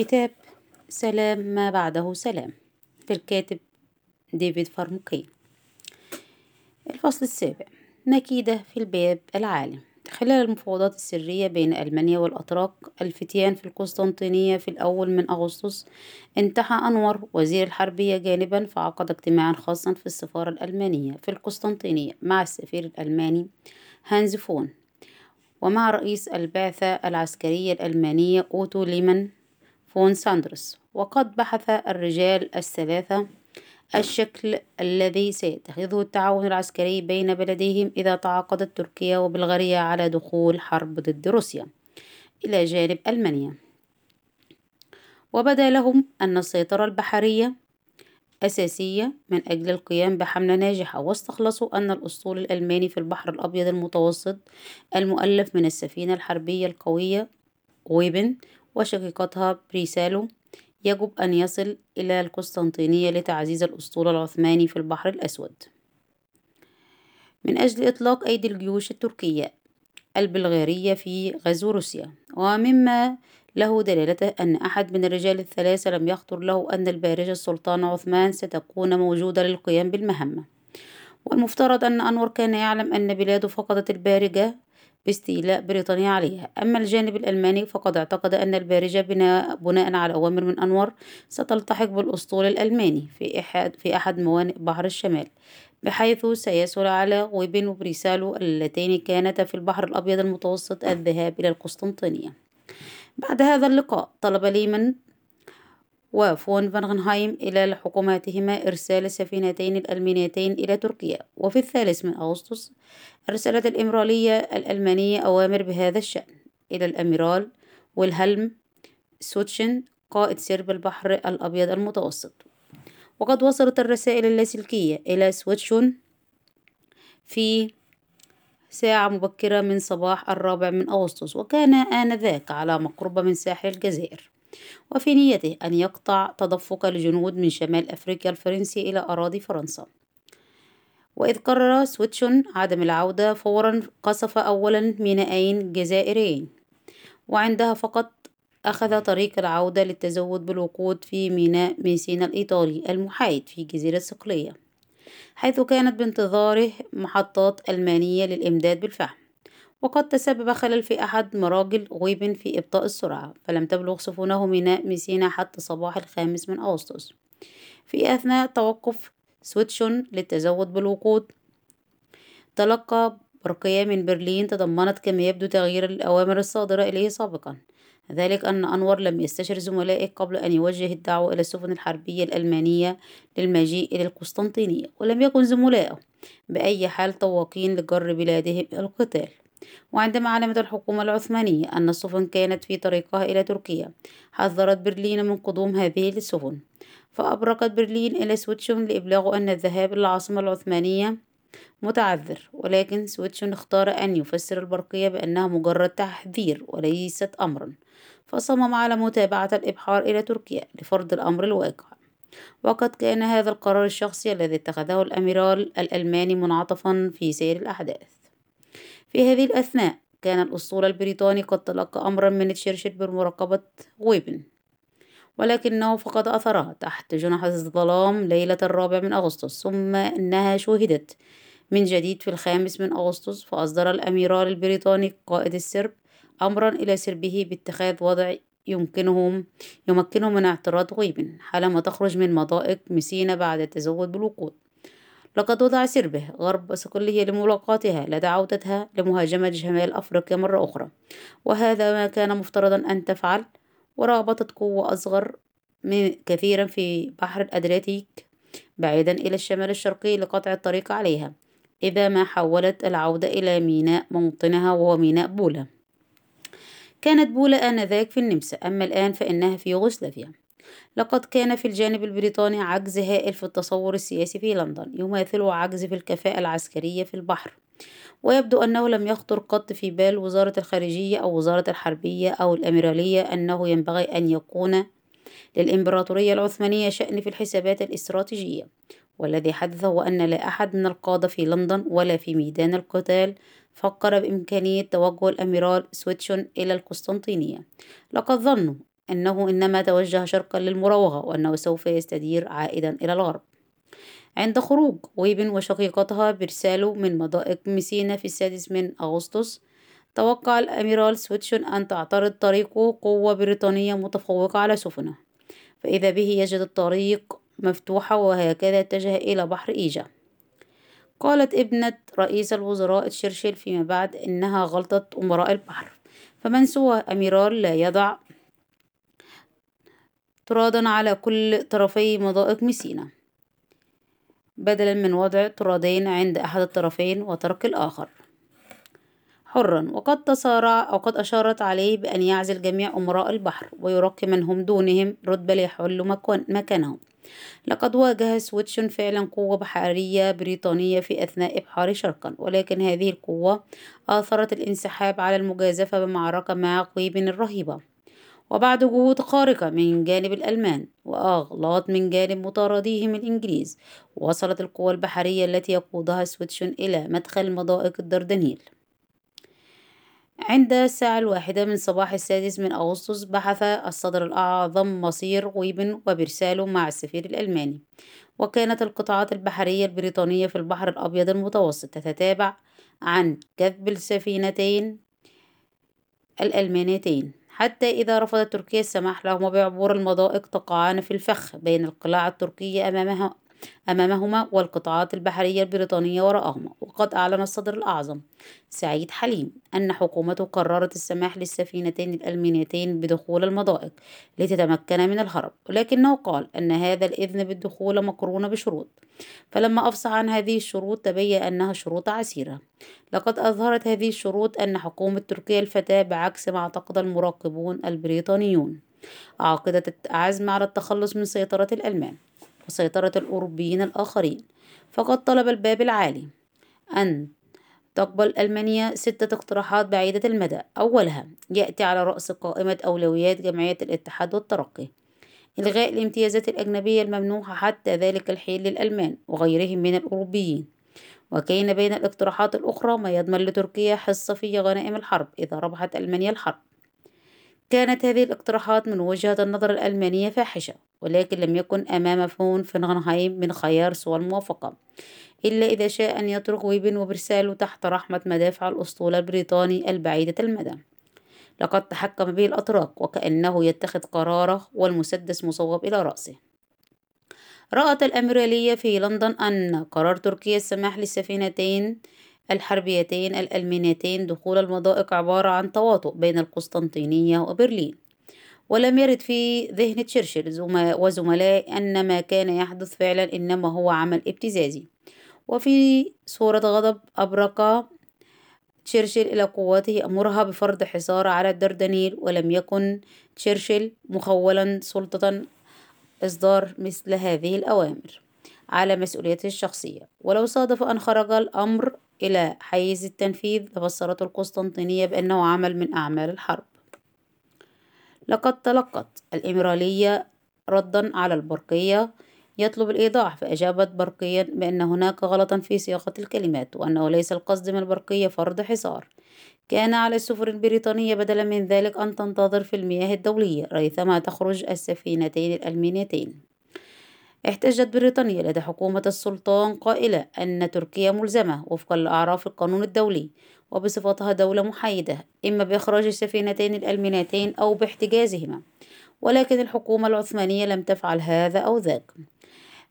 كتاب سلام ما بعده سلام للكاتب ديفيد فرومكين الفصل السابع مكيدة في الباب العالي. خلال المفاوضات السرية بين ألمانيا والأتراك الفتيان في القسطنطينية في الأول من أغسطس انتحى أنور وزير الحربية جانبا فعقد اجتماعا خاصا في السفارة الألمانية في القسطنطينية مع السفير الألماني هانز فون. ومع رئيس البعثة العسكرية الألمانية أوتو ليمان فون ساندرس وقد بحث الرجال الثلاثة الشكل الذي سيتخذه التعاون العسكري بين بلديهم إذا تعاقدت تركيا وبلغاريا على دخول حرب ضد روسيا. إلى جانب ألمانيا. وبدأ لهم أن السيطرة البحرية أساسية من أجل القيام بحملة ناجحة. واستخلصوا أن الأسطول الألماني في البحر الأبيض المتوسط المؤلف من السفينة الحربية القوية ويبن وشقيقتها بريسالو يجب أن يصل إلى القسطنطينية لتعزيز الأسطول العثماني في البحر الأسود. من أجل إطلاق أيدي الجيوش التركية البلغارية في غزو روسيا ومما له دلالته أن أحد من الرجال الثلاثة لم يخطر له أن البارجة السلطان عثمان ستكون موجودة للقيام بالمهمة. والمفترض أن أنور كان يعلم أن بلاده فقدت البارجة باستيلاء بريطانيا عليها. أما الجانب الألماني فقد اعتقد أن البارجة بناء, بناء على أوامر من أنور ستلتحق بالأسطول الألماني في أحد, في أحد موانئ بحر الشمال بحيث سيسهل على ويبن وبريسالو اللتين كانتا في البحر الأبيض المتوسط الذهاب إلى القسطنطينية. بعد هذا اللقاء طلب ليمان وفون فانغنهايم إلى حكوماتهما إرسال السفينتين الألمانيتين إلى تركيا. وفي الثالث من أغسطس أرسلت الإمرالية الألمانية أوامر بهذا الشأن. إلى الأميرال ويلهلم سوتشن قائد سرب البحر الأبيض المتوسط. وقد وصلت الرسائل اللاسلكية إلى سوتشون في ساعة مبكرة من صباح الرابع من أغسطس وكان آنذاك على مقربة من ساحل الجزائر. وفي نيته أن يقطع تدفق الجنود من شمال أفريقيا الفرنسي إلى أراضي فرنسا. وإذ قرر سويتشون عدم العودة فورا قصف أولا مينائين جزائريين. وعندها فقط أخذ طريق العودة للتزود بالوقود في ميناء ميسينا الإيطالي المحايد في جزيرة صقلية حيث كانت بانتظاره محطات ألمانية للإمداد بالفحم وقد تسبب خلل في أحد مراجل غيب في إبطاء السرعة فلم تبلغ سفنه ميناء ميسينا حتى صباح الخامس من أغسطس. في أثناء توقف سويتشون للتزود بالوقود تلقى برقية من برلين تضمنت كما يبدو تغيير الأوامر الصادرة إليه سابقا. ذلك أن أنور لم يستشر زملائه قبل أن يوجه الدعوة إلى السفن الحربية الألمانية للمجيء إلى القسطنطينية ولم يكن زملائه بأي حال طواقين لجر بلادهم القتال. وعندما علمت الحكومة العثمانية أن السفن كانت في طريقها إلى تركيا حذرت برلين من قدوم هذه السفن. فأبرقت برلين إلى سويتشون لإبلاغه أن الذهاب إلى العاصمة العثمانية متعذر. ولكن سويتشون اختار أن يفسر البرقية بأنها مجرد تحذير وليست أمرا. فصمم على متابعة الإبحار إلى تركيا لفرض الأمر الواقع. وقد كان هذا القرار الشخصي الذي اتخذه الأميرال الألماني منعطفا في سير الأحداث. في هذه الأثناء كان الأسطول البريطاني قد تلقى أمرا من تشرشل بمراقبة ويبن ولكنه فقد أثرها تحت جنح الظلام ليلة الرابع من أغسطس ثم إنها شوهدت. من جديد في الخامس من أغسطس فأصدر الأميرال البريطاني قائد السرب أمرا إلى سربه باتخاذ وضع يمكنهم يمكنه من اعتراض غيب حالما تخرج من مضائق مسينا بعد التزود بالوقود. لقد وضع سربه غرب صقلية لملاقاتها لدى عودتها لمهاجمة شمال أفريقيا مرة أخرى. وهذا ما كان مفترضا أن تفعل. ورابطت قوة أصغر كثيرا في بحر الأدرياتيك بعيدا إلى الشمال الشرقي لقطع الطريق عليها إذا ما حولت العودة إلى ميناء موطنها وهو ميناء بولا. كانت بولا آنذاك في النمسا. أما الآن فإنها في يوغوسلافيا. لقد كان في الجانب البريطاني عجز هائل في التصور السياسي في لندن يماثله عجز في الكفاءة العسكرية في البحر. ويبدو أنه لم يخطر قط في بال وزارة الخارجية أو وزارة الحربية أو الأميرالية أنه ينبغي أن يكون للإمبراطورية العثمانية شأن في الحسابات الاستراتيجية. والذي حدث هو أن لا أحد من القادة في لندن ولا في ميدان القتال فكر بإمكانية توجه الأميرال سويتشون إلى القسطنطينية. لقد ظنوا أنه إنما توجه شرقا للمراوغة وأنه سوف يستدير عائدا إلى الغرب. عند خروج ويبن وشقيقتها برسالو من مضائق ميسينا في السادس من أغسطس توقع الأميرال سويتشون أن تعترض طريقه قوة بريطانية متفوقة على سفنه. فإذا به يجد الطريق مفتوحة وهكذا اتجه إلى بحر إيجا. قالت ابنة رئيس الوزراء تشرشل فيما بعد إنها غلطة أمراء البحر. فمن سوى أميرال لا يضع طرادا على كل طرفي مضائق ميسينا. بدلا من وضع طرادين عند أحد الطرفين وترك الآخر. حرا وقد تصارع أو قد أشارت عليه بأن يعزل جميع أمراء البحر ويرقي من هم دونهم رتبة ليحلوا مكانهم. لقد واجه سويتشون فعلا قوة بحرية بريطانية في أثناء إبحار شرقا ولكن هذه القوة آثرت الانسحاب على المجازفة بمعركة مع قويبن الرهيبة. وبعد جهود خارقة من جانب الألمان وأغلاط من جانب مطارديهم الإنجليز وصلت القوى البحرية التي يقودها سويتشون إلى مدخل مضائق الدردنيل. عند الساعة الواحدة من صباح السادس من أغسطس بحث الصدر الأعظم مصير غويبن وبرسلاو مع السفير الألماني. وكانت القطعات البحرية البريطانية في البحر الأبيض المتوسط تتابع عن كثب السفينتين الألمانيتين. حتى إذا رفضت تركيا السماح لهما بعبور المضائق تقعان في الفخ بين القلاع التركية أمامها. أمامهما والقطاعات البحرية البريطانية وراءهما وقد أعلن الصدر الأعظم سعيد حليم أن حكومته قررت السماح للسفينتين الألمانيتين بدخول المضائق لتتمكن من الهرب ولكنه قال أن هذا الإذن بالدخول مقرون بشروط. فلما أفصح عن هذه الشروط تبين أنها شروط عسيرة. لقد أظهرت هذه الشروط أن حكومة تركيا الفتاة بعكس ما اعتقد المراقبون البريطانيون. عقدت العزم على التخلص من سيطرة الألمان. وسيطرة الأوروبيين الآخرين. فقد طلب الباب العالي أن تقبل ألمانيا ستة اقتراحات بعيدة المدى. أولها يأتي على رأس قائمة أولويات جمعية الاتحاد والترقي. إلغاء الامتيازات الأجنبية الممنوحة حتى ذلك الحين للألمان وغيرهم من الأوروبيين. وكان بين الاقتراحات الأخرى ما يضمن لتركيا حصة في غنائم الحرب إذا ربحت ألمانيا الحرب. كانت هذه الاقتراحات من وجهة النظر الألمانية فاحشة ولكن لم يكن أمام فون فنغنهايم من خيار سوى الموافقة إلا إذا شاء أن يترك ويبن وبرساله تحت رحمة مدافع الأسطول البريطاني البعيدة المدى. لقد تحكم به الأتراك وكأنه يتخذ قراره والمسدس مصوب إلى رأسه. رأت الأميرالية في لندن أن قرار تركيا السماح للسفينتين الحربيتين الألمانيتين دخول المضائق عبارة عن تواطؤ بين القسطنطينية وبرلين. ولم يرد في ذهن تشرشل وزملائه أن ما كان يحدث فعلا إنما هو عمل ابتزازي. وفي صورة غضب أبرق تشرشل إلى قواته أمرها بفرض حصار على الدردنيل ولم يكن تشرشل مخولا سلطة إصدار مثل هذه الأوامر. على مسؤوليته الشخصية. ولو صادف أن خرج الأمر إلى حيز التنفيذ لفسرته القسطنطينية بأنه عمل من أعمال الحرب. لقد تلقت الإميرالية ردا على البرقية يطلب الإيضاح فأجابت برقيا بأن هناك غلطا في صياغة الكلمات وأنه ليس القصد من البرقية فرض حصار. كان على السفن البريطانية بدلا من ذلك أن تنتظر في المياه الدولية ريثما تخرج السفينتين الألمانيتين احتجت بريطانيا لدى حكومة السلطان قائلة أن تركيا ملزمة وفقا لأعراف القانون الدولي وبصفتها دولة محايدة إما بإخراج السفينتين الألمانيتين أو باحتجازهما. ولكن الحكومة العثمانية لم تفعل هذا أو ذاك.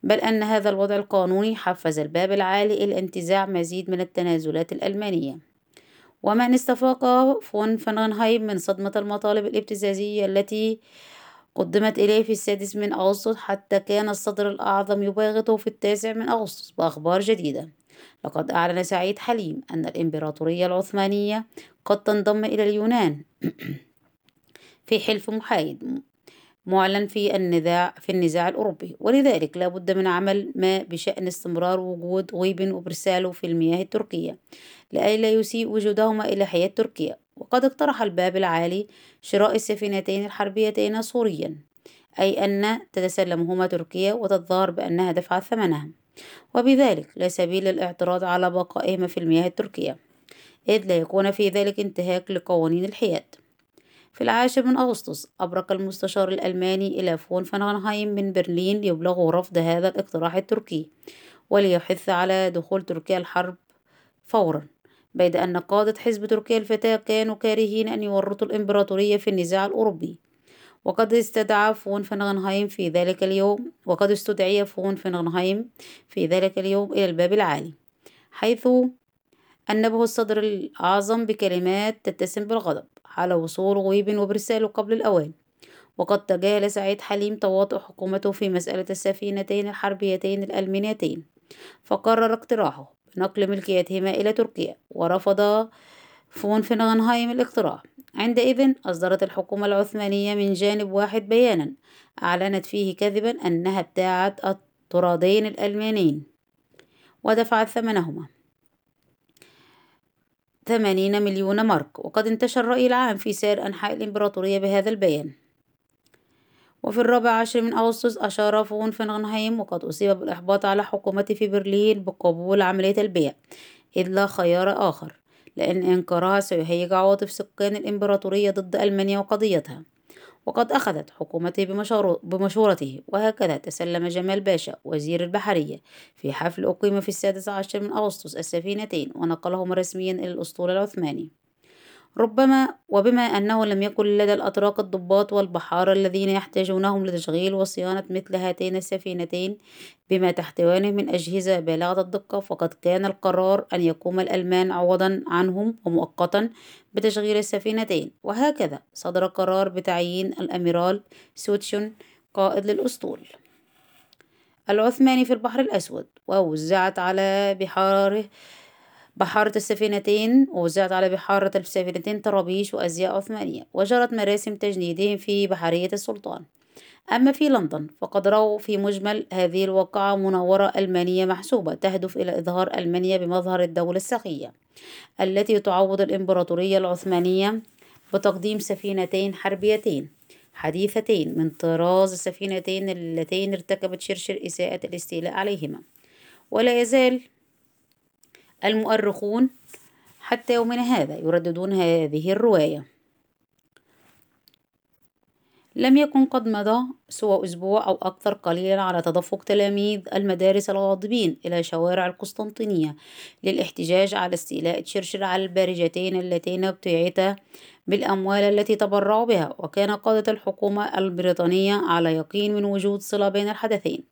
بل أن هذا الوضع القانوني حفز الباب العالي إلى انتزاع مزيد من التنازلات الألمانية. ومن استفاق فون فنغنهايم من صدمة المطالب الابتزازية التي قدمت إليه في السادس من أغسطس حتى كان الصدر الأعظم يباغته في التاسع من أغسطس بأخبار جديدة. لقد أعلن سعيد حليم أن الإمبراطورية العثمانية قد تنضم إلى اليونان في حلف محايد. معلن في النزاع في النزاع الأوروبي. ولذلك لا بد من عمل ما بشأن استمرار وجود غيبن وبرسالو في المياه التركية لئلا يسيء وجودهما إلى حياة تركيا. وقد اقترح الباب العالي شراء السفينتين الحربيتين سوريا أي أن تتسلمهما تركيا وتظهر بأنها دفعت ثمنها. وبذلك لا سبيل للاعتراض على بقائهما في المياه التركية إذ لا يكون في ذلك انتهاك لقوانين الحياد. في العاشر من أغسطس أبرق المستشار الألماني إلى فون فنغنهايم من برلين ليبلغه رفض هذا الاقتراح التركي وليحث على دخول تركيا الحرب فورا بيد أن قادة حزب تركيا الفتاة كانوا كارهين أن يورطوا الإمبراطورية في النزاع الأوروبي. وقد استدعى فون فنغنهايم في ذلك اليوم وقد استدعي فون فنغنهايم في ذلك اليوم إلى الباب العالي حيث أنبه الصدر الأعظم بكلمات تتسم بالغضب على وصول غويبن وبرسلاو قبل الأوان. وقد تجاهل سعيد حليم تواطؤ حكومته في مسألة السفينتين الحربيتين الألمانيتين فكرر اقتراحه بنقل ملكيتهما إلى تركيا ورفض فون فنغنهايم الاقتراح. عندئذ أصدرت الحكومة العثمانية من جانب واحد بيانا أعلنت فيه كذبا أنها ابتاعت الطرادين الألمانيين ودفعت ثمنهما. ثمانين مليون مارك وقد انتشر الرأي العام في سائر أنحاء الإمبراطورية بهذا البيان. وفي الرابع عشر من أغسطس أشار فون فنغنهايم وقد أصيب بالإحباط على حكومته في برلين بقبول عملية البيع إذ لا خيار آخر لأن إنكارها سيهيج عواطف سكان الإمبراطورية ضد ألمانيا وقضيتها. وقد أخذت حكومته بمشورته وهكذا تسلم جمال باشا وزير البحرية في حفل أقيم في السادس عشر من أغسطس السفينتين ونقلهما رسميا إلى الأسطول العثماني. ربما وبما أنه لم يكن لدى الأتراك الضباط والبحارة الذين يحتاجونهم لتشغيل وصيانة مثل هاتين السفينتين بما تحتوانه من أجهزة بالغة الدقة فقد كان القرار أن يقوم الألمان عوضا عنهم ومؤقتا بتشغيل السفينتين. وهكذا صدر قرار بتعيين الأميرال سوتشون قائد للأسطول. العثماني في البحر الأسود ووزعت على بحاره بحارة السفينتين ووزعت على بحارة السفينتين طرابيش وأزياء عثمانية وجرت مراسم تجنيدهم في بحرية السلطان. أما في لندن فقد رأوا في مجمل هذه الواقعة مناورة ألمانية محسوبة تهدف إلى إظهار ألمانيا بمظهر الدولة السخية التي تعوض الإمبراطورية العثمانية بتقديم سفينتين حربيتين حديثتين من طراز السفينتين اللتين ارتكبت شرشر إساءة الاستيلاء عليهما. ولا يزال المؤرخون حتى يومنا هذا يرددون هذه الرواية. لم يكن قد مضى سوى أسبوع أو أكثر قليلا على تدفق تلاميذ المدارس الغاضبين إلى شوارع القسطنطينية للاحتجاج على استيلاء تشرشل على البارجتين اللتين ابتيعتا بالأموال التي تبرعوا بها وكان قادة الحكومة البريطانية على يقين من وجود صلة بين الحدثين.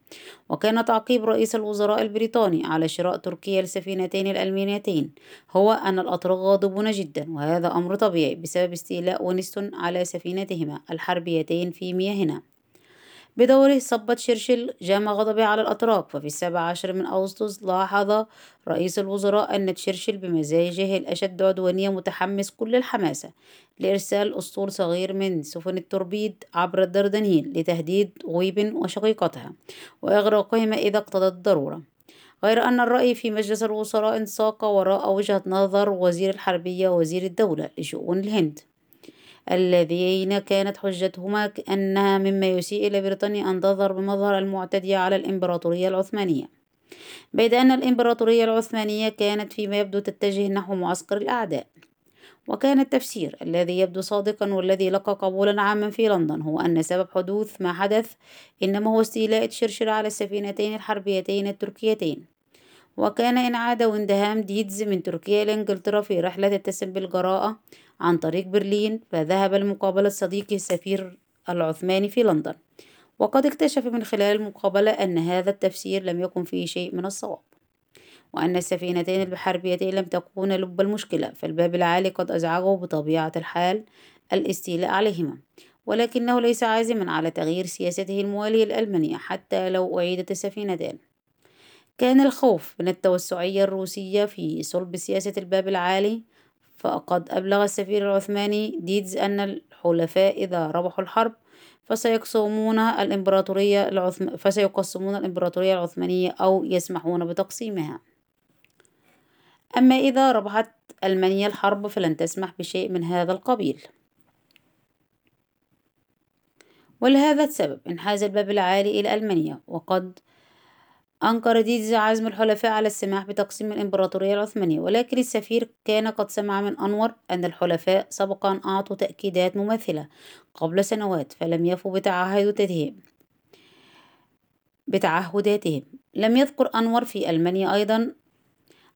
وكان تعقيب رئيس الوزراء البريطاني على شراء تركيا السفينتين الألمانيتين هو أن الأتراك غاضبون جدا وهذا أمر طبيعي بسبب استيلاء ونستون على سفينتهما الحربيتين في مياهنا. بدوره صبت شرشل جام غضبه على الأتراك ففي السابع عشر من أغسطس لاحظ رئيس الوزراء أن تشرشل بمزاجه الأشد عدوانية متحمس كل الحماسة لإرسال أسطول صغير من سفن التوربيد عبر الدردنيل لتهديد غويب وشقيقتها وإغراقهما إذا اقتضت الضرورة. غير أن الرأي في مجلس الوزراء انساق وراء وجهة نظر وزير الحربية ووزير الدولة لشؤون الهند. الذين كانت حجتهما أنها مما يسيء إلى بريطانيا أن تظهر بمظهر المعتدية على الإمبراطورية العثمانية. بيد أن الإمبراطورية العثمانية كانت فيما يبدو تتجه نحو معسكر الأعداء. وكان التفسير الذي يبدو صادقا والذي لقى قبولا عاما في لندن هو أن سبب حدوث ما حدث إنما هو استيلاء شرشر على السفينتين الحربيتين التركيتين. وكان إنعاد واندهام ديدز من تركيا إلى إنجلترا في رحلة تتسم بالجراءة عن طريق برلين فذهب لمقابلة صديقه السفير العثماني في لندن. وقد اكتشف من خلال المقابلة أن هذا التفسير لم يكن فيه شيء من الصواب وأن السفينتين البحربيتين لم تكون لب المشكلة فالباب العالي قد أزعجه بطبيعة الحال الاستيلاء عليهما. ولكنه ليس عازما على تغيير سياسته الموالية لألمانيا حتى لو أعيدت السفينتان كان الخوف من التوسعية الروسية في صلب سياسة الباب العالي فقد أبلغ السفير العثماني ديدز أن الحلفاء إذا ربحوا الحرب فسيقسمون الإمبراطورية العثم... فسيقسمون الإمبراطورية العثمانية أو يسمحون بتقسيمها. أما إذا ربحت ألمانيا الحرب فلن تسمح بشيء من هذا القبيل. ولهذا السبب انحاز الباب العالي إلى ألمانيا وقد أنكر ديدز عزم الحلفاء على السماح بتقسيم الإمبراطورية العثمانية ولكن السفير كان قد سمع من أنور أن الحلفاء سبق أن أعطوا تأكيدات مماثلة قبل سنوات فلم يفوا بتعهداتهم بتعهداتهم. لم يذكر أنور في ألمانيا أيضا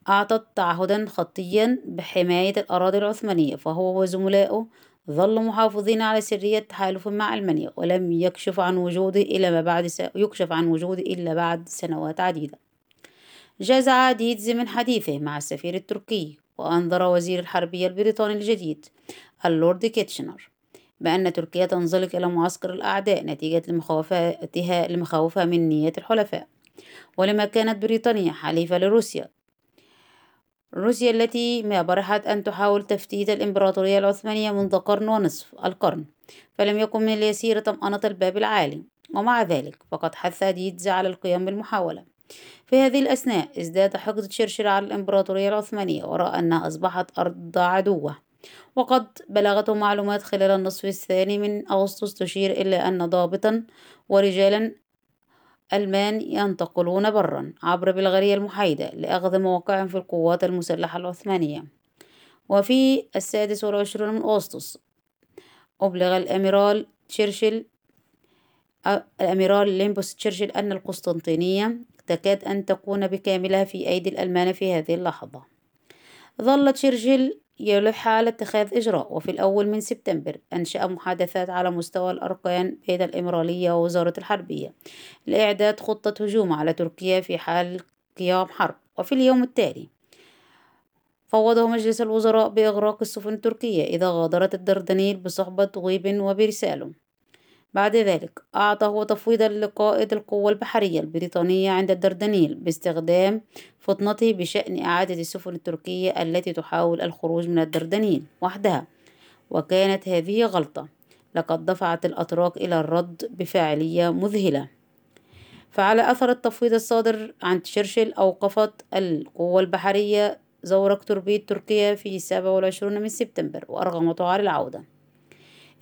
أعطت تعهدا خطيا بحماية الأراضي العثمانية فهو وزملائه ظلوا محافظين على سرية تحالف مع ألمانيا ولم يكشف عن وجوده إلا ما بعد س... يكشف عن وجوده إلا بعد سنوات عديدة. جاز ديتز من حديثه مع السفير التركي وأنذر وزير الحربية البريطاني الجديد اللورد كيتشنر بأن تركيا تنزلق إلى معسكر الأعداء نتيجة لمخاوفها لمخاوفها من نيات الحلفاء. ولما كانت بريطانيا حليفة لروسيا روسيا التي ما برحت أن تحاول تفتيت الإمبراطورية العثمانية منذ قرن ونصف القرن فلم يكن من اليسير طمأنة الباب العالي. ومع ذلك فقد حث ديتز على القيام بالمحاولة. في هذه الأثناء ازداد حقد تشرشل على الإمبراطورية العثمانية ورأى أنها أصبحت أرض عدوة. وقد بلغته معلومات خلال النصف الثاني من أغسطس تشير إلى أن ضابطا ورجالا ألمان ينتقلون برا عبر بلغاريا المحايدة لأخذ مواقع في القوات المسلحة العثمانية. وفي السادس والعشرون من أغسطس أبلغ الأميرال تشرشل الأميرال ليمبوس تشرشل أن القسطنطينية تكاد أن تكون بكاملها في أيدي الألمان في هذه اللحظة. ظل تشرشل يلح على اتخاذ إجراء. وفي الأول من سبتمبر أنشأ محادثات على مستوى الأركان بين الإمرالية ووزارة الحربية لإعداد خطة هجوم على تركيا في حال قيام حرب. وفي اليوم التالي فوضه مجلس الوزراء بإغراق السفن التركية إذا غادرت الدردنيل بصحبة غيب وبرسالة. بعد ذلك أعطى هو تفويضا لقائد القوة البحرية البريطانية عند الدردنيل باستخدام فطنته بشأن إعادة السفن التركية التي تحاول الخروج من الدردنيل وحدها. وكانت هذه غلطة. لقد دفعت الأتراك إلى الرد بفاعلية مذهلة. فعلى أثر التفويض الصادر عن تشرشل أوقفت القوة البحرية زورق توربيد تركيا في 27 من سبتمبر وأرغمته على العودة.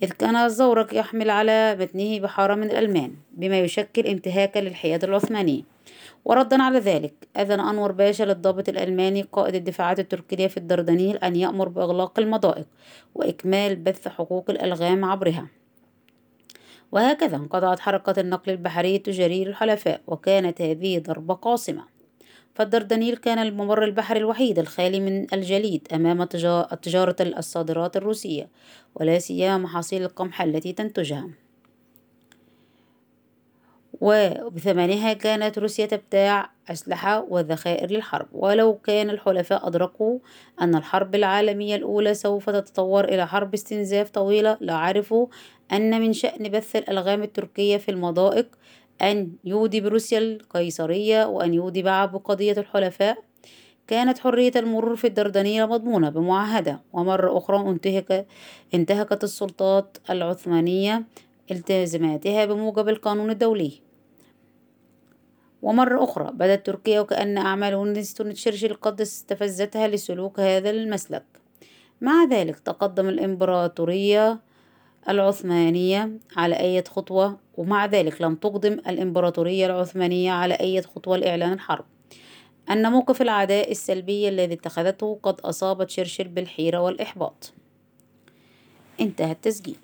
إذ كان الزورق يحمل على متنه بحارة من الألمان بما يشكل انتهاكا للحياد العثماني. وردا على ذلك أذن أنور باشا للضابط الألماني قائد الدفاعات التركية في الدردنيل أن يأمر بإغلاق المضائق وإكمال بث حقوق الألغام عبرها. وهكذا انقطعت حركة النقل البحري التجاري للحلفاء وكانت هذه ضربة قاصمة. فالدردنيل كان الممر البحري الوحيد الخالي من الجليد أمام تجارة الصادرات الروسية ولا سيما محاصيل القمح التي تنتجها. وبثمنها كانت روسيا تبتاع أسلحة وذخائر للحرب. ولو كان الحلفاء أدركوا أن الحرب العالمية الأولى سوف تتطور إلى حرب استنزاف طويلة لعرفوا أن من شأن بث الألغام التركية في المضائق أن يودي بروسيا القيصرية وأن يودي بقضية الحلفاء. كانت حرية المرور في الدردنية مضمونة بمعاهدة ومرة أخرى انتهك انتهكت السلطات العثمانية التزاماتها بموجب القانون الدولي. ومرة أخرى بدت تركيا وكأن أعمال وينستون تشرشل قد استفزتها لسلوك هذا المسلك. مع ذلك تقدم الإمبراطورية العثمانية على أي خطوة ومع ذلك لم تقدم الإمبراطورية العثمانية على أي خطوة لإعلان الحرب أن موقف العداء السلبي الذي اتخذته قد أصاب تشرشل بالحيرة والإحباط. انتهى التسجيل.